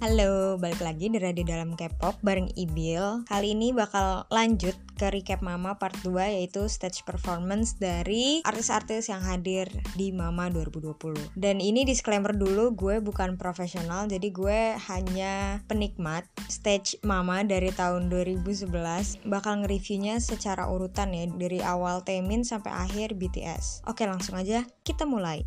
Halo, balik lagi di Radio Dalam K-pop bareng Ibil. Kali ini bakal lanjut ke recap Mama part 2 yaitu stage performance dari artis-artis yang hadir di Mama 2020. Dan ini disclaimer dulu, gue bukan profesional, jadi gue hanya penikmat stage Mama dari tahun 2011. Bakal nge-reviewnya secara urutan ya, dari awal Taemin sampai akhir BTS. Oke, langsung aja kita mulai.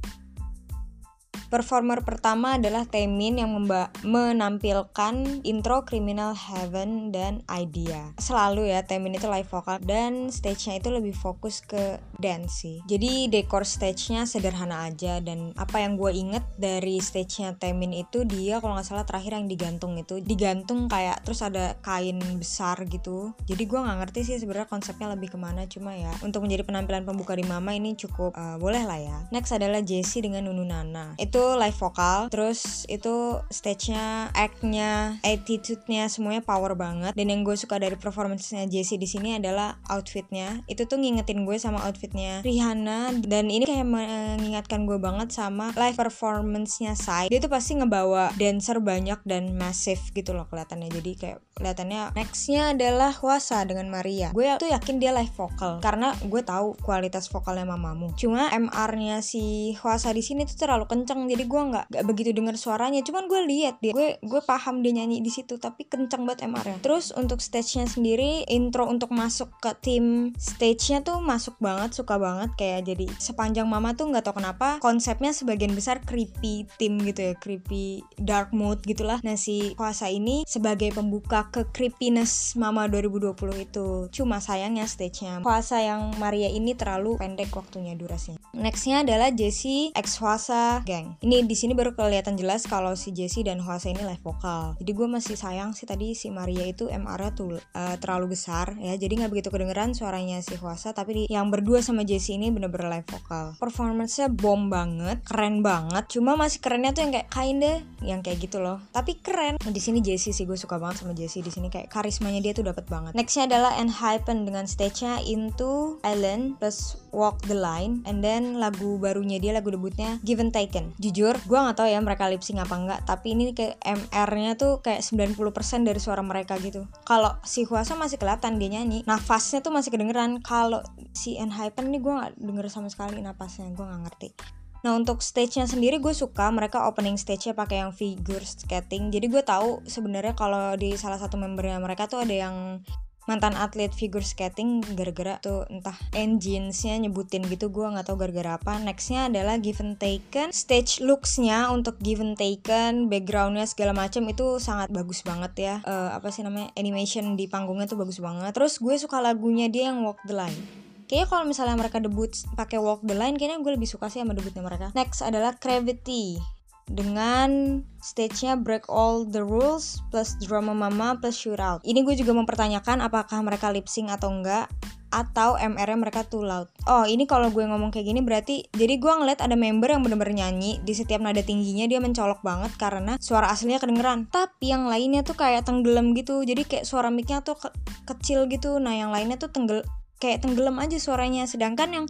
Performer pertama adalah Taemin yang menampilkan intro Criminal Heaven dan Idea. Selalu ya Taemin itu live vokal dan stage-nya itu lebih fokus ke dance sih. Jadi dekor stage-nya sederhana aja dan apa yang gue inget dari stage-nya Taemin itu dia kalau nggak salah terakhir yang digantung itu digantung kayak terus ada kain besar gitu. Jadi gue nggak ngerti sih sebenarnya konsepnya lebih ke mana cuma ya untuk menjadi penampilan pembuka di Mama ini cukup uh, boleh lah ya. Next adalah Jessie dengan Nunu Nana. Itu live vokal. Terus itu stage-nya act-nya attitude-nya semuanya power banget. Dan yang gue suka dari performance-nya Jessie di sini adalah outfit-nya. Itu tuh ngingetin gue sama outfit-nya Rihanna. Dan ini kayak mengingatkan gue banget sama live performance-nya Psy. Dia tuh pasti ngebawa dancer banyak dan massive gitu loh kelihatannya. Jadi kayak kelihatannya nextnya adalah Hwasa dengan Maria. Gue tuh yakin dia live vokal karena gue tahu kualitas vokalnya mamamu. Cuma MR-nya si Hwasa di sini tuh terlalu kenceng jadi gue nggak nggak begitu dengar suaranya. Cuman gue lihat dia gue gue paham dia nyanyi di situ tapi kenceng banget MR-nya terus untuk stage-nya sendiri intro untuk masuk ke tim stage-nya tuh masuk banget suka banget. Kayak jadi sepanjang mama tuh nggak tau kenapa konsepnya sebagian besar creepy tim gitu ya creepy dark mood gitulah. Nah si kuasa ini sebagai pembuka ke creepiness mama 2020 itu. Cuma sayangnya stage-nya kuasa yang Maria ini terlalu pendek waktunya durasinya. Nextnya adalah Jessie ex kuasa gang ini di sini baru kelihatan jelas kalau si Jessie dan Hwasa ini live vokal. Jadi gue masih sayang sih tadi si Maria itu MR-nya tuh uh, terlalu besar ya. Jadi nggak begitu kedengeran suaranya si Hwasa tapi di, yang berdua sama Jessie ini bener-bener live vokal. Performance-nya bom banget keren banget. Cuma masih kerennya tuh yang kayak kinda yang kayak gitu loh. Tapi keren. Di sini Jessie sih gue suka banget sama Jessie di sini kayak karismanya dia tuh dapat banget. Nextnya adalah Enhypen dengan stage-nya Into Island plus Walk the Line and then lagu barunya dia lagu debutnya Given Taken. Jujur gue nggak tahu ya mereka lip sync apa enggak tapi ini kayak MR-nya tuh kayak 90% dari suara mereka gitu. Kalau si Huasa masih kelihatan dia nyanyi nafasnya tuh masih kedengeran. Kalau si Enhypen nih gue nggak denger sama sekali nafasnya gue nggak ngerti. Nah untuk stage-nya sendiri gue suka mereka opening stage-nya pakai yang figure skating. Jadi gue tahu sebenarnya kalau di salah satu membernya mereka tuh ada yang mantan atlet figure skating gara-gara tuh entah engines-nya nyebutin gitu gue nggak tahu gara-gara apa. Nextnya adalah given taken. Stage looks-nya untuk given taken backgroundnya segala macam itu sangat bagus banget ya. Uh, apa sih namanya animation di panggungnya tuh bagus banget. Terus gue suka lagunya dia yang walk the line. Kayaknya kalau misalnya mereka debut pakai Walk the Line, kayaknya gue lebih suka sih sama debutnya mereka. Next adalah Gravity dengan stage-nya Break All the Rules plus Drama Mama plus Shootout. Ini gue juga mempertanyakan apakah mereka lip sync atau enggak atau MR-nya mereka too loud. Oh, ini kalau gue ngomong kayak gini berarti jadi gue ngeliat ada member yang bener-bener nyanyi di setiap nada tingginya dia mencolok banget karena suara aslinya kedengeran. Tapi yang lainnya tuh kayak tenggelam gitu. Jadi kayak suara mic-nya tuh ke kecil gitu. Nah, yang lainnya tuh tenggel kayak tenggelam aja suaranya. Sedangkan yang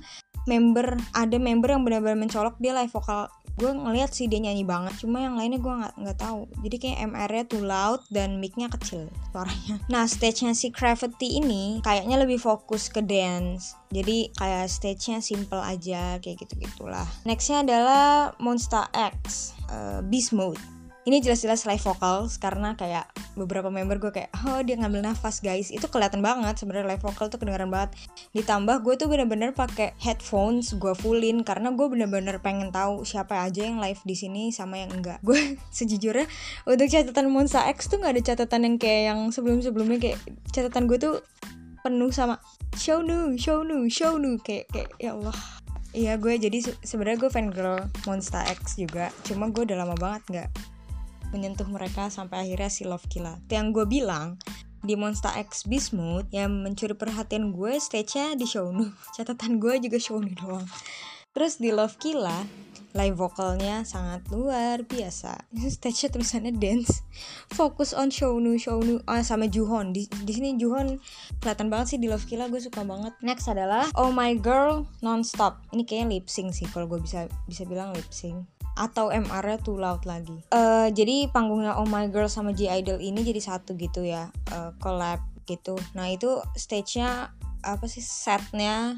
member ada member yang benar-benar mencolok dia live vokal. Gue ngeliat sih dia nyanyi banget cuma yang lainnya gue nggak nggak tahu. Jadi kayak MR-nya too loud dan mic-nya kecil suaranya. Nah stage-nya si Gravity ini kayaknya lebih fokus ke dance. Jadi kayak stage-nya simple aja kayak gitu gitulah nextnya adalah Monster X uh, Beast Mode ini jelas-jelas live vokal karena kayak beberapa member gue kayak oh dia ngambil nafas guys. Itu kelihatan banget sebenarnya live vokal tuh kedengeran banget. Ditambah gue tuh bener-bener pakai headphones gue fullin karena gue bener-bener pengen tahu siapa aja yang live di sini sama yang enggak. Gue sejujurnya untuk catatan Monza X tuh nggak ada catatan yang kayak yang sebelum-sebelumnya kayak catatan gue tuh penuh sama show nu show nu show nu kayak kayak ya Allah. Iya gue jadi sebenarnya gue fan girl Monster X juga Cuma gue udah lama banget nggak menyentuh mereka sampai akhirnya si Love Killa. Yang gue bilang di Monster X Beast yang mencuri perhatian gue stage-nya di Shownu. Catatan gue juga Shownu doang. Terus di Love Killa live vokalnya sangat luar biasa. Stage-nya tulisannya dance. Fokus on Shownu, Shownu ah, sama Juhon. Di, di sini Juhon kelihatan banget sih di Love Killa gue suka banget. Next adalah Oh My Girl Nonstop. Ini kayaknya lip sync sih kalau gue bisa bisa bilang lip sync atau MR-nya too loud lagi. Uh, jadi panggungnya Oh My Girl sama G Idol ini jadi satu gitu ya, uh, collab gitu. Nah itu stage-nya apa sih setnya,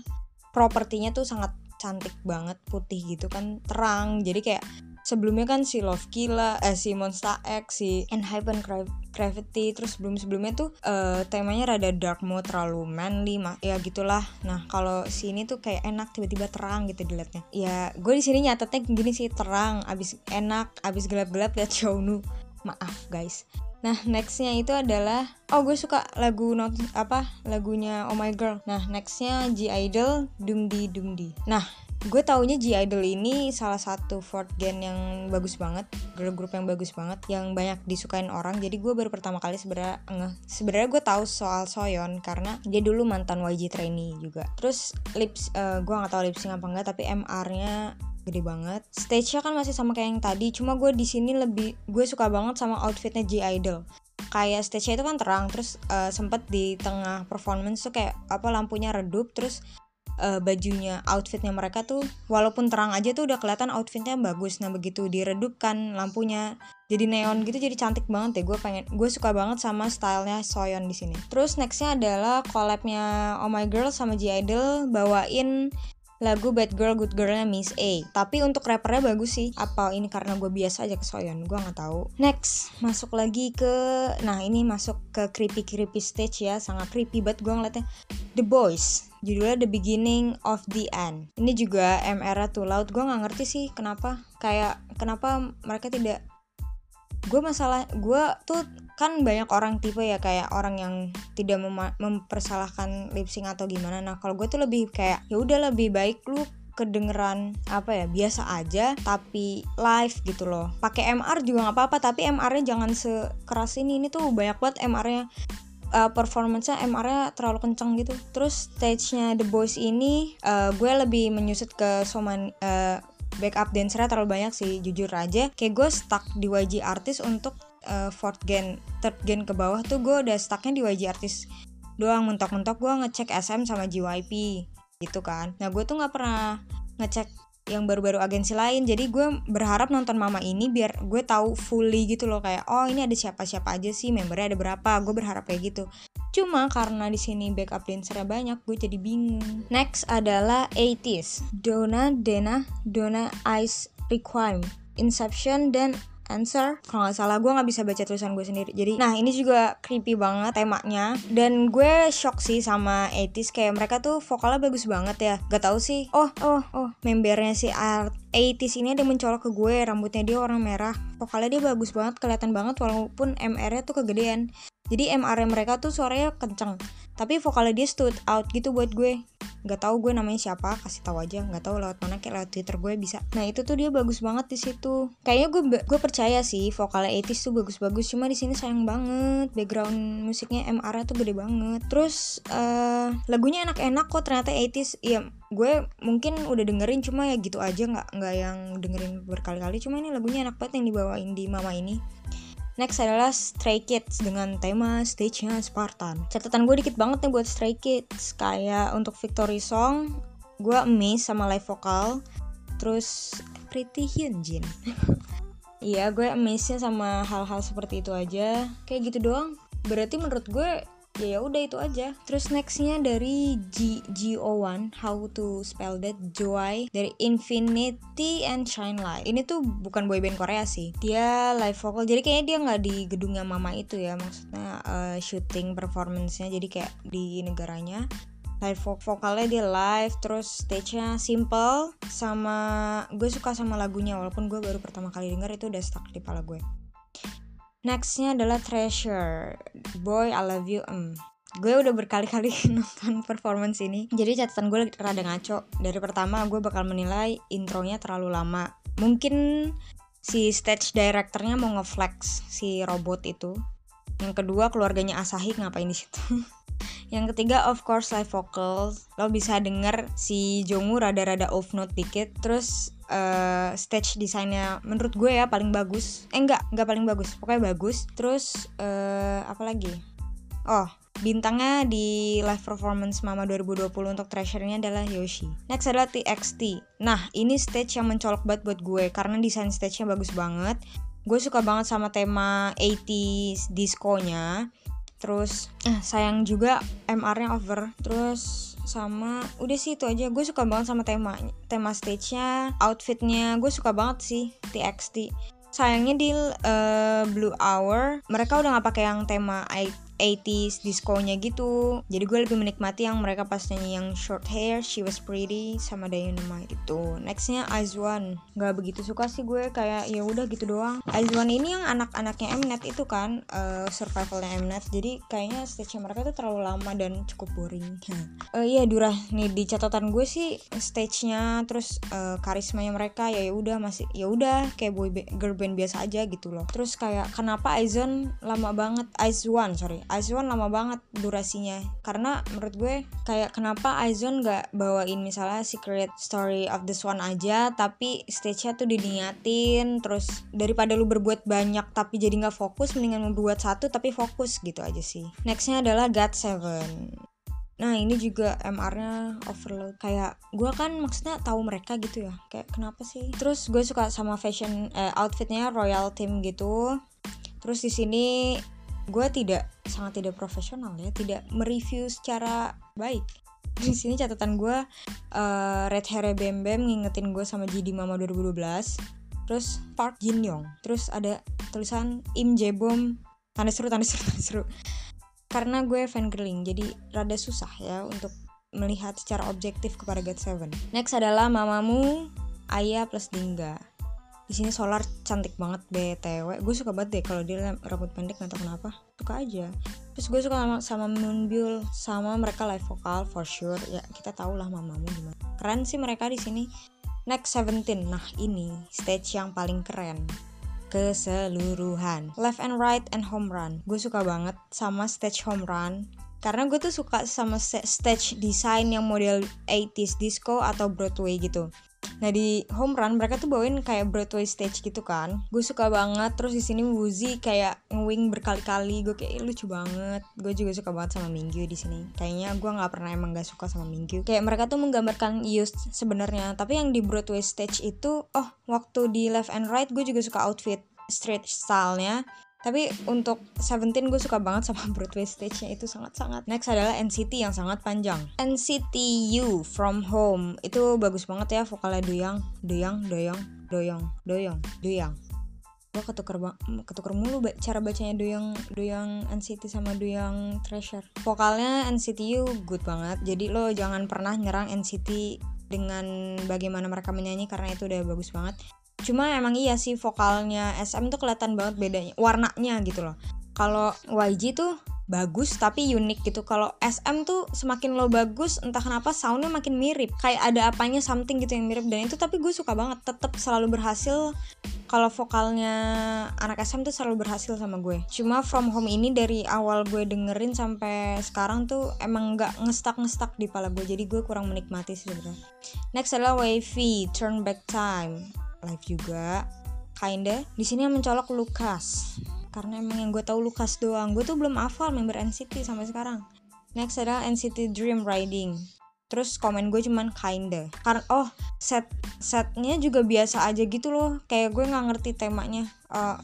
propertinya tuh sangat cantik banget putih gitu kan terang jadi kayak sebelumnya kan si Love Killa, eh si Monster X, si Enhypen Gravity, terus sebelum sebelumnya tuh uh, temanya rada dark mode, terlalu manly, mah ya gitulah. Nah kalau sini tuh kayak enak tiba-tiba terang gitu dilihatnya. Ya gue di sini nyatetnya gini sih terang, abis enak, abis gelap-gelap liat nu Maaf guys. Nah nextnya itu adalah oh gue suka lagu not apa lagunya Oh My Girl. Nah nextnya G Idol Dungdi Dungdi. Nah gue taunya G Idol ini salah satu fourth gen yang bagus banget girl group yang bagus banget yang banyak disukain orang. Jadi gue baru pertama kali sebenarnya nge sebenarnya gue tahu soal Soyeon karena dia dulu mantan YG trainee juga. Terus lips uh, gue nggak tahu lipsing apa enggak tapi MR nya gede banget. Stage-nya kan masih sama kayak yang tadi cuma gue di sini lebih gue suka banget sama outfitnya G Idol. Kayak stage-nya itu kan terang terus uh, sempet di tengah performance tuh kayak apa lampunya redup terus uh, bajunya outfitnya mereka tuh walaupun terang aja tuh udah kelihatan outfitnya bagus nah begitu diredupkan lampunya jadi neon gitu jadi cantik banget deh gue pengen gue suka banget sama stylenya Soyeon di sini terus nextnya adalah collabnya Oh My Girl sama G Idol bawain lagu Bad Girl Good Girlnya Miss A. Tapi untuk rappernya bagus sih. Apa ini karena gue biasa aja ke Soyeon? Gue nggak tahu. Next, masuk lagi ke, nah ini masuk ke creepy creepy stage ya, sangat creepy banget gue ngeliatnya. The Boys, judulnya The Beginning of the End. Ini juga MR Too Loud. Gue nggak ngerti sih kenapa. Kayak kenapa mereka tidak gue masalah gue tuh kan banyak orang tipe ya kayak orang yang tidak mem mempersalahkan lip atau gimana nah kalau gue tuh lebih kayak ya udah lebih baik lu kedengeran apa ya biasa aja tapi live gitu loh pakai MR juga nggak apa-apa tapi MR-nya jangan sekeras ini ini tuh banyak banget MR-nya uh, performance-nya MR-nya terlalu kenceng gitu. Terus stage-nya The Boys ini uh, gue lebih menyusut ke Soman uh, backup dancernya terlalu banyak sih jujur aja. Kayak gue stuck di YG artis untuk uh, fourth gen third gen ke bawah tuh gue udah stucknya di YG artis doang. Mentok-mentok gue ngecek SM sama JYP gitu kan. Nah gue tuh nggak pernah ngecek yang baru-baru agensi lain. Jadi gue berharap nonton mama ini biar gue tahu fully gitu loh kayak oh ini ada siapa-siapa aja sih membernya ada berapa. Gue berharap kayak gitu. Cuma karena di sini backup dancernya banyak gue jadi bingung. Next adalah 80s Donna Dena Donna Ice Requiem Inception dan answer? Kalau nggak salah gue nggak bisa baca tulisan gue sendiri. Jadi nah ini juga creepy banget temanya. Dan gue shock sih sama 80s kayak mereka tuh vokalnya bagus banget ya. Gak tau sih. Oh oh oh. Membernya si Art 80s ini ada mencolok ke gue. Rambutnya dia warna merah. Vokalnya dia bagus banget kelihatan banget walaupun MR-nya tuh kegedean jadi MR mereka tuh suaranya kenceng. Tapi vokalnya dia stood out gitu buat gue. Nggak tahu gue namanya siapa kasih tahu aja. Nggak tahu lewat mana kayak lewat twitter gue bisa. Nah itu tuh dia bagus banget di situ. Kayaknya gue gue percaya sih vokalnya 80 tuh bagus-bagus. Cuma di sini sayang banget. Background musiknya MR tuh gede banget. Terus uh, lagunya enak-enak kok ternyata 80s ya gue mungkin udah dengerin cuma ya gitu aja. Nggak nggak yang dengerin berkali-kali. Cuma ini lagunya enak banget yang dibawain di mama ini Next adalah Stray Kids dengan tema stage-nya Spartan. Catatan gue dikit banget nih buat Stray Kids. Kayak untuk Victory Song, gue amazed sama live vokal. Terus Pretty Hyunjin. Iya, gue amazed sama hal-hal seperti itu aja. Kayak gitu doang. Berarti menurut gue ya ya udah itu aja. Terus nextnya dari G GO1 how to spell that Joy dari Infinity and Shine Light. Ini tuh bukan boyband Korea sih. Dia live vocal jadi kayaknya dia nggak di gedungnya mama itu ya. Maksudnya uh, shooting performance-nya jadi kayak di negaranya. Live vokalnya dia live terus stage-nya simple sama gue suka sama lagunya walaupun gue baru pertama kali denger itu udah stuck di pala gue Nextnya adalah Treasure. Boy I Love You um. Gue udah berkali-kali nonton performance ini. Jadi catatan gue rada ngaco. Dari pertama gue bakal menilai intronya terlalu lama. Mungkin si stage directornya mau ngeflex si robot itu Yang kedua keluarganya Asahi ngapain di situ? Yang ketiga of course live vocals. Lo bisa denger si Jongwoo rada-rada off note dikit. Terus uh, stage desainnya menurut gue ya paling bagus. Eh enggak enggak paling bagus. Pokoknya bagus. Terus uh, apa lagi? Oh Bintangnya di live performance Mama 2020 untuk Treasure-nya adalah Yoshi. Next adalah TXT. Nah, ini stage yang mencolok banget buat gue karena desain stage-nya bagus banget. Gue suka banget sama tema 80s disco-nya. Terus eh, sayang juga MR-nya over. Terus sama udah sih itu aja. Gue suka banget sama tema tema stage-nya, outfitnya. Gue suka banget sih TXT sayangnya di uh, Blue Hour mereka udah nggak pakai yang tema 80s disco-nya gitu. Jadi gue lebih menikmati yang mereka pas nyanyi yang short hair she was pretty sama Dynamite itu nextnya Azwan. Nggak begitu suka sih gue kayak ya udah gitu doang. Azwan ini yang anak-anaknya Mnet itu kan uh, survivalnya Mnet jadi kayaknya stage mereka tuh terlalu lama dan cukup boring. Uh, iya Dura nih di catatan gue sih stage-nya terus uh, karismanya mereka ya udah masih ya udah kayak boy girl band biasa aja gitu loh. Terus kayak kenapa Aizon lama banget? Aizwan sorry Aizone lama banget durasinya. Karena menurut gue kayak kenapa Aizone nggak bawain misalnya Secret Story of the Swan aja tapi stage-nya tuh diniatin terus daripada lu berbuat banyak tapi jadi nggak fokus mendingan membuat satu tapi fokus gitu aja sih. Nextnya adalah God Seven. Nah ini juga MR-nya overload. Kayak gue kan maksudnya tahu mereka gitu ya. Kayak kenapa sih? Terus gue suka sama fashion eh, outfitnya Royal Team gitu. Terus di sini gue tidak sangat tidak profesional ya tidak mereview secara baik. Di sini catatan gue uh, red hair bem bem ngingetin gue sama JD Mama 2012 terus Park Jin Young terus ada tulisan Im Jebom tanda seru tanda seru tanda seru. Karena gue fan girling jadi rada susah ya untuk melihat secara objektif kepada God Seven. Next adalah Mamamu, Ayah plus Dingga di sini solar cantik banget btw gue suka banget deh kalau dia rambut pendek nggak tahu kenapa. Suka aja. Terus gue suka sama, sama Moonbyul sama mereka live vokal for sure. Ya kita tau lah mamamu gimana. Keren sih mereka di sini. Next 17 nah ini stage yang paling keren. Keseluruhan. Left and right and home run. Gue suka banget sama stage home run. Karena gue tuh suka sama stage design yang model 80s disco atau Broadway gitu Nah di home run mereka tuh bawain kayak Broadway stage gitu kan. Gue suka banget. Terus di sini Wuzi kayak ngwing berkali-kali. Gue kayak lucu banget. Gue juga suka banget sama Minggu di sini. Kayaknya gue nggak pernah emang gak suka sama Minggu. Kayak mereka tuh menggambarkan Yus sebenarnya. Tapi yang di Broadway stage itu, oh waktu di left and right gue juga suka outfit street stylenya tapi untuk Seventeen gue suka banget sama Broadway stage-nya itu sangat-sangat. Next adalah NCT yang sangat panjang. NCT U From Home itu bagus banget ya vokalnya Doyang, Doyang, Doyang, Doyang, Doyang, Doyang. Gue ketuker, ketuker mulu cara bacanya Doyang, Doyang NCT sama Doyang Treasure. Vokalnya NCT U good banget. Jadi lo jangan pernah nyerang NCT dengan bagaimana mereka menyanyi karena itu udah bagus banget cuma emang iya sih vokalnya SM tuh kelihatan banget bedanya warnanya gitu loh. Kalau YG tuh bagus tapi unik gitu. Kalau SM tuh semakin lo bagus entah kenapa soundnya makin mirip. Kayak ada apanya something gitu yang mirip. Dan itu tapi gue suka banget tetap selalu berhasil. Kalau vokalnya anak SM tuh selalu berhasil sama gue. Cuma From Home ini dari awal gue dengerin sampai sekarang tuh emang nggak ngestak ngestak di pala gue. Jadi gue kurang menikmati sih sebenarnya. Next adalah Wavy Turn Back Time live juga kinda di sini yang mencolok Lukas karena emang yang gue tahu Lukas doang. Gue tuh belum hafal member NCT sampai sekarang. Next adalah NCT Dream Riding. Terus komen gue cuman kinda. Karena oh set setnya juga biasa aja gitu loh. Kayak gue nggak ngerti temanya uh,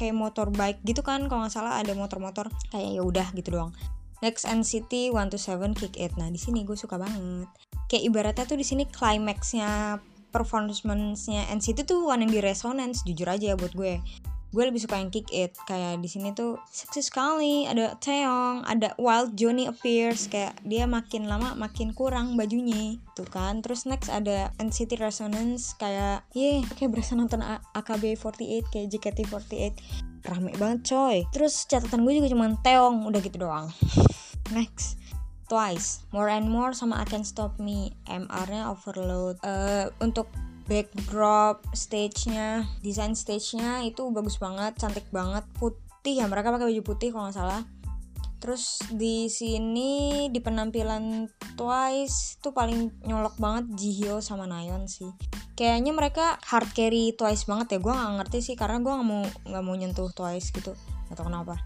kayak motor bike gitu kan. Kalau nggak salah ada motor-motor kayak ya udah gitu doang. Next NCT One to Seven Kick It. Nah di sini gue suka banget. Kayak ibaratnya tuh di sini climaxnya performance-nya NCT tuh one yang di resonance jujur aja ya buat gue. Gue lebih suka yang kick it kayak di sini tuh seksi sekali ada Taeyong ada Wild Johnny appears kayak dia makin lama makin kurang bajunya tuh kan. Terus next ada NCT Resonance kayak ye kayak berasa nonton AKB48 kayak JKT48 rame banget coy. Terus catatan gue juga cuman Taeyong udah gitu doang. Next Twice, More and More sama I Can Stop Me, MR-nya overload. Uh, untuk backdrop stage-nya, desain stage-nya itu bagus banget, cantik banget, putih ya mereka pakai baju putih kalau nggak salah. Terus di sini di penampilan Twice tuh paling nyolok banget Jihyo sama Nayeon sih. Kayaknya mereka hard carry Twice banget ya. Gue nggak ngerti sih karena gue nggak mau nggak mau nyentuh Twice gitu. Atau kenapa?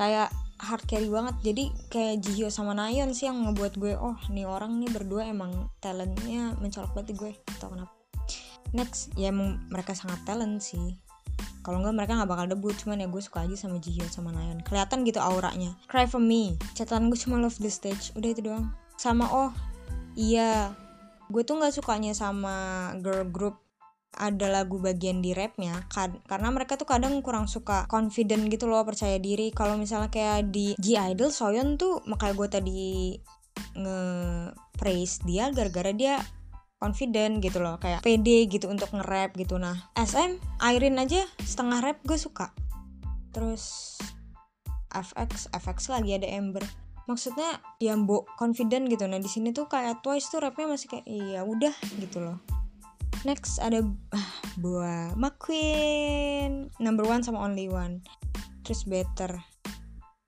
Kayak hard carry banget. Jadi kayak Jihyo sama Nayeon sih yang ngebuat gue oh nih orang nih berdua emang talentnya mencolok banget di gue. Tau kenapa. Next ya emang mereka sangat talent sih. Kalau enggak mereka nggak bakal debut. Cuman ya gue suka aja sama Jihyo sama Nayeon. Kelihatan gitu auranya. Cry for Me. Catatan gue cuma Love the Stage. Udah itu doang. Sama oh iya. Gue tuh nggak sukanya sama girl group ada lagu bagian di rapnya kad karena mereka tuh kadang kurang suka confident gitu loh percaya diri. Kalau misalnya kayak di G Idol Soyeon tuh makanya gue tadi nge praise dia gara-gara dia confident gitu loh kayak pede gitu untuk nge-rap gitu. Nah SM Irene aja setengah rap gue suka. Terus FX FX lagi ada Ember maksudnya dia mbok confident gitu. Nah di sini tuh kayak Twice tuh rapnya masih kayak iya udah gitu loh next ada ah, buah McQueen number one sama only one. Terus better.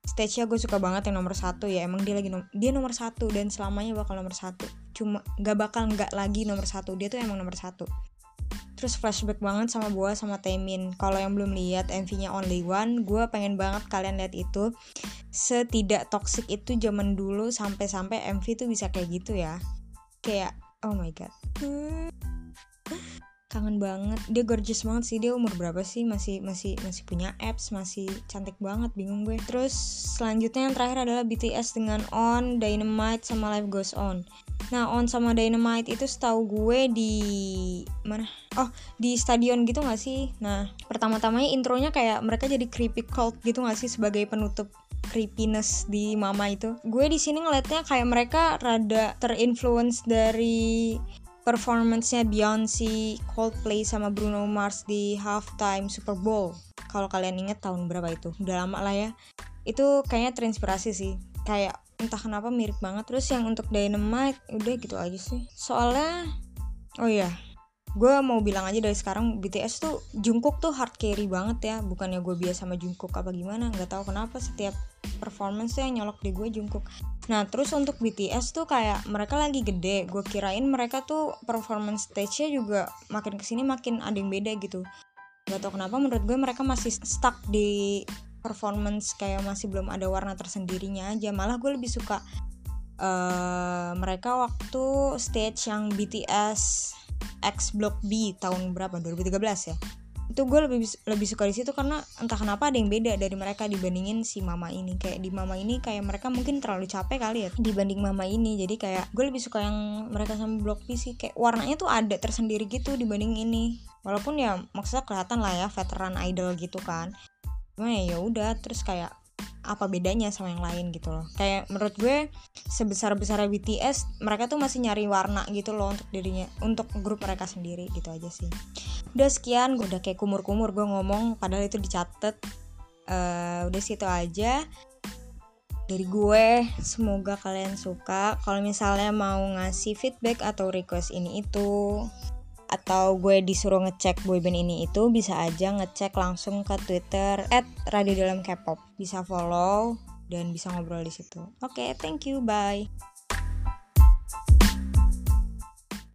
Stage-nya gue suka banget yang nomor satu ya emang dia lagi nom dia nomor satu dan selamanya bakal nomor satu. Cuma gak bakal nggak lagi nomor satu dia tuh emang nomor satu. Terus flashback banget sama Boa sama Temin kalau yang belum lihat MV-nya Only One gue pengen banget kalian lihat itu. Setidak toxic itu zaman dulu sampai-sampai MV tuh bisa kayak gitu ya. Kayak oh my god kangen banget. Dia gorgeous banget sih. Dia umur berapa sih? Masih masih masih punya apps masih cantik banget bingung gue. Terus selanjutnya yang terakhir adalah BTS dengan On Dynamite sama Life Goes On. Nah On sama Dynamite itu setahu gue di mana? Oh di stadion gitu gak sih? Nah pertama-tamanya intronya kayak mereka jadi creepy cult gitu gak sih? Sebagai penutup creepiness di mama itu. Gue di sini ngeliatnya kayak mereka rada terinfluence dari performance-nya Beyonce, Coldplay sama Bruno Mars di halftime Super Bowl. Kalau kalian inget tahun berapa itu? Udah lama lah ya. Itu kayaknya terinspirasi sih. Kayak entah kenapa mirip banget. Terus yang untuk Dynamite udah gitu aja sih. Soalnya oh iya, gue mau bilang aja dari sekarang BTS tuh Jungkook tuh hard carry banget ya. Bukannya gue biasa sama Jungkook apa gimana nggak tahu kenapa setiap performance yang nyolok di gue Jungkook. Nah terus untuk BTS tuh kayak mereka lagi gede. Gue kirain mereka tuh performance stage-nya juga makin ke sini makin ada yang beda gitu. Nggak tahu kenapa menurut gue mereka masih stuck di performance kayak masih belum ada warna tersendirinya aja. Malah gue lebih suka uh, mereka waktu stage yang BTS X Block B tahun berapa? 2013 ya? Itu gue lebih lebih suka di situ karena entah kenapa ada yang beda dari mereka dibandingin si mama ini. Kayak di mama ini kayak mereka mungkin terlalu capek kali ya dibanding mama ini. Jadi kayak gue lebih suka yang mereka sama Block B sih. Kayak warnanya tuh ada tersendiri gitu dibanding ini. Walaupun ya maksudnya kelihatan lah ya veteran idol gitu kan. Cuma ya udah terus kayak apa bedanya sama yang lain gitu loh. Kayak menurut gue sebesar besar BTS mereka tuh masih nyari warna gitu loh untuk dirinya untuk grup mereka sendiri gitu aja sih. Udah sekian gue udah kayak kumur-kumur gue ngomong padahal itu dicatat. Uh, udah situ aja. Dari gue semoga kalian suka. Kalau misalnya mau ngasih feedback atau request ini itu atau gue disuruh ngecek boyband ini itu bisa aja ngecek langsung ke Twitter at Radio Dalam K-pop. Bisa follow dan bisa ngobrol di situ. Oke, okay, thank you, bye.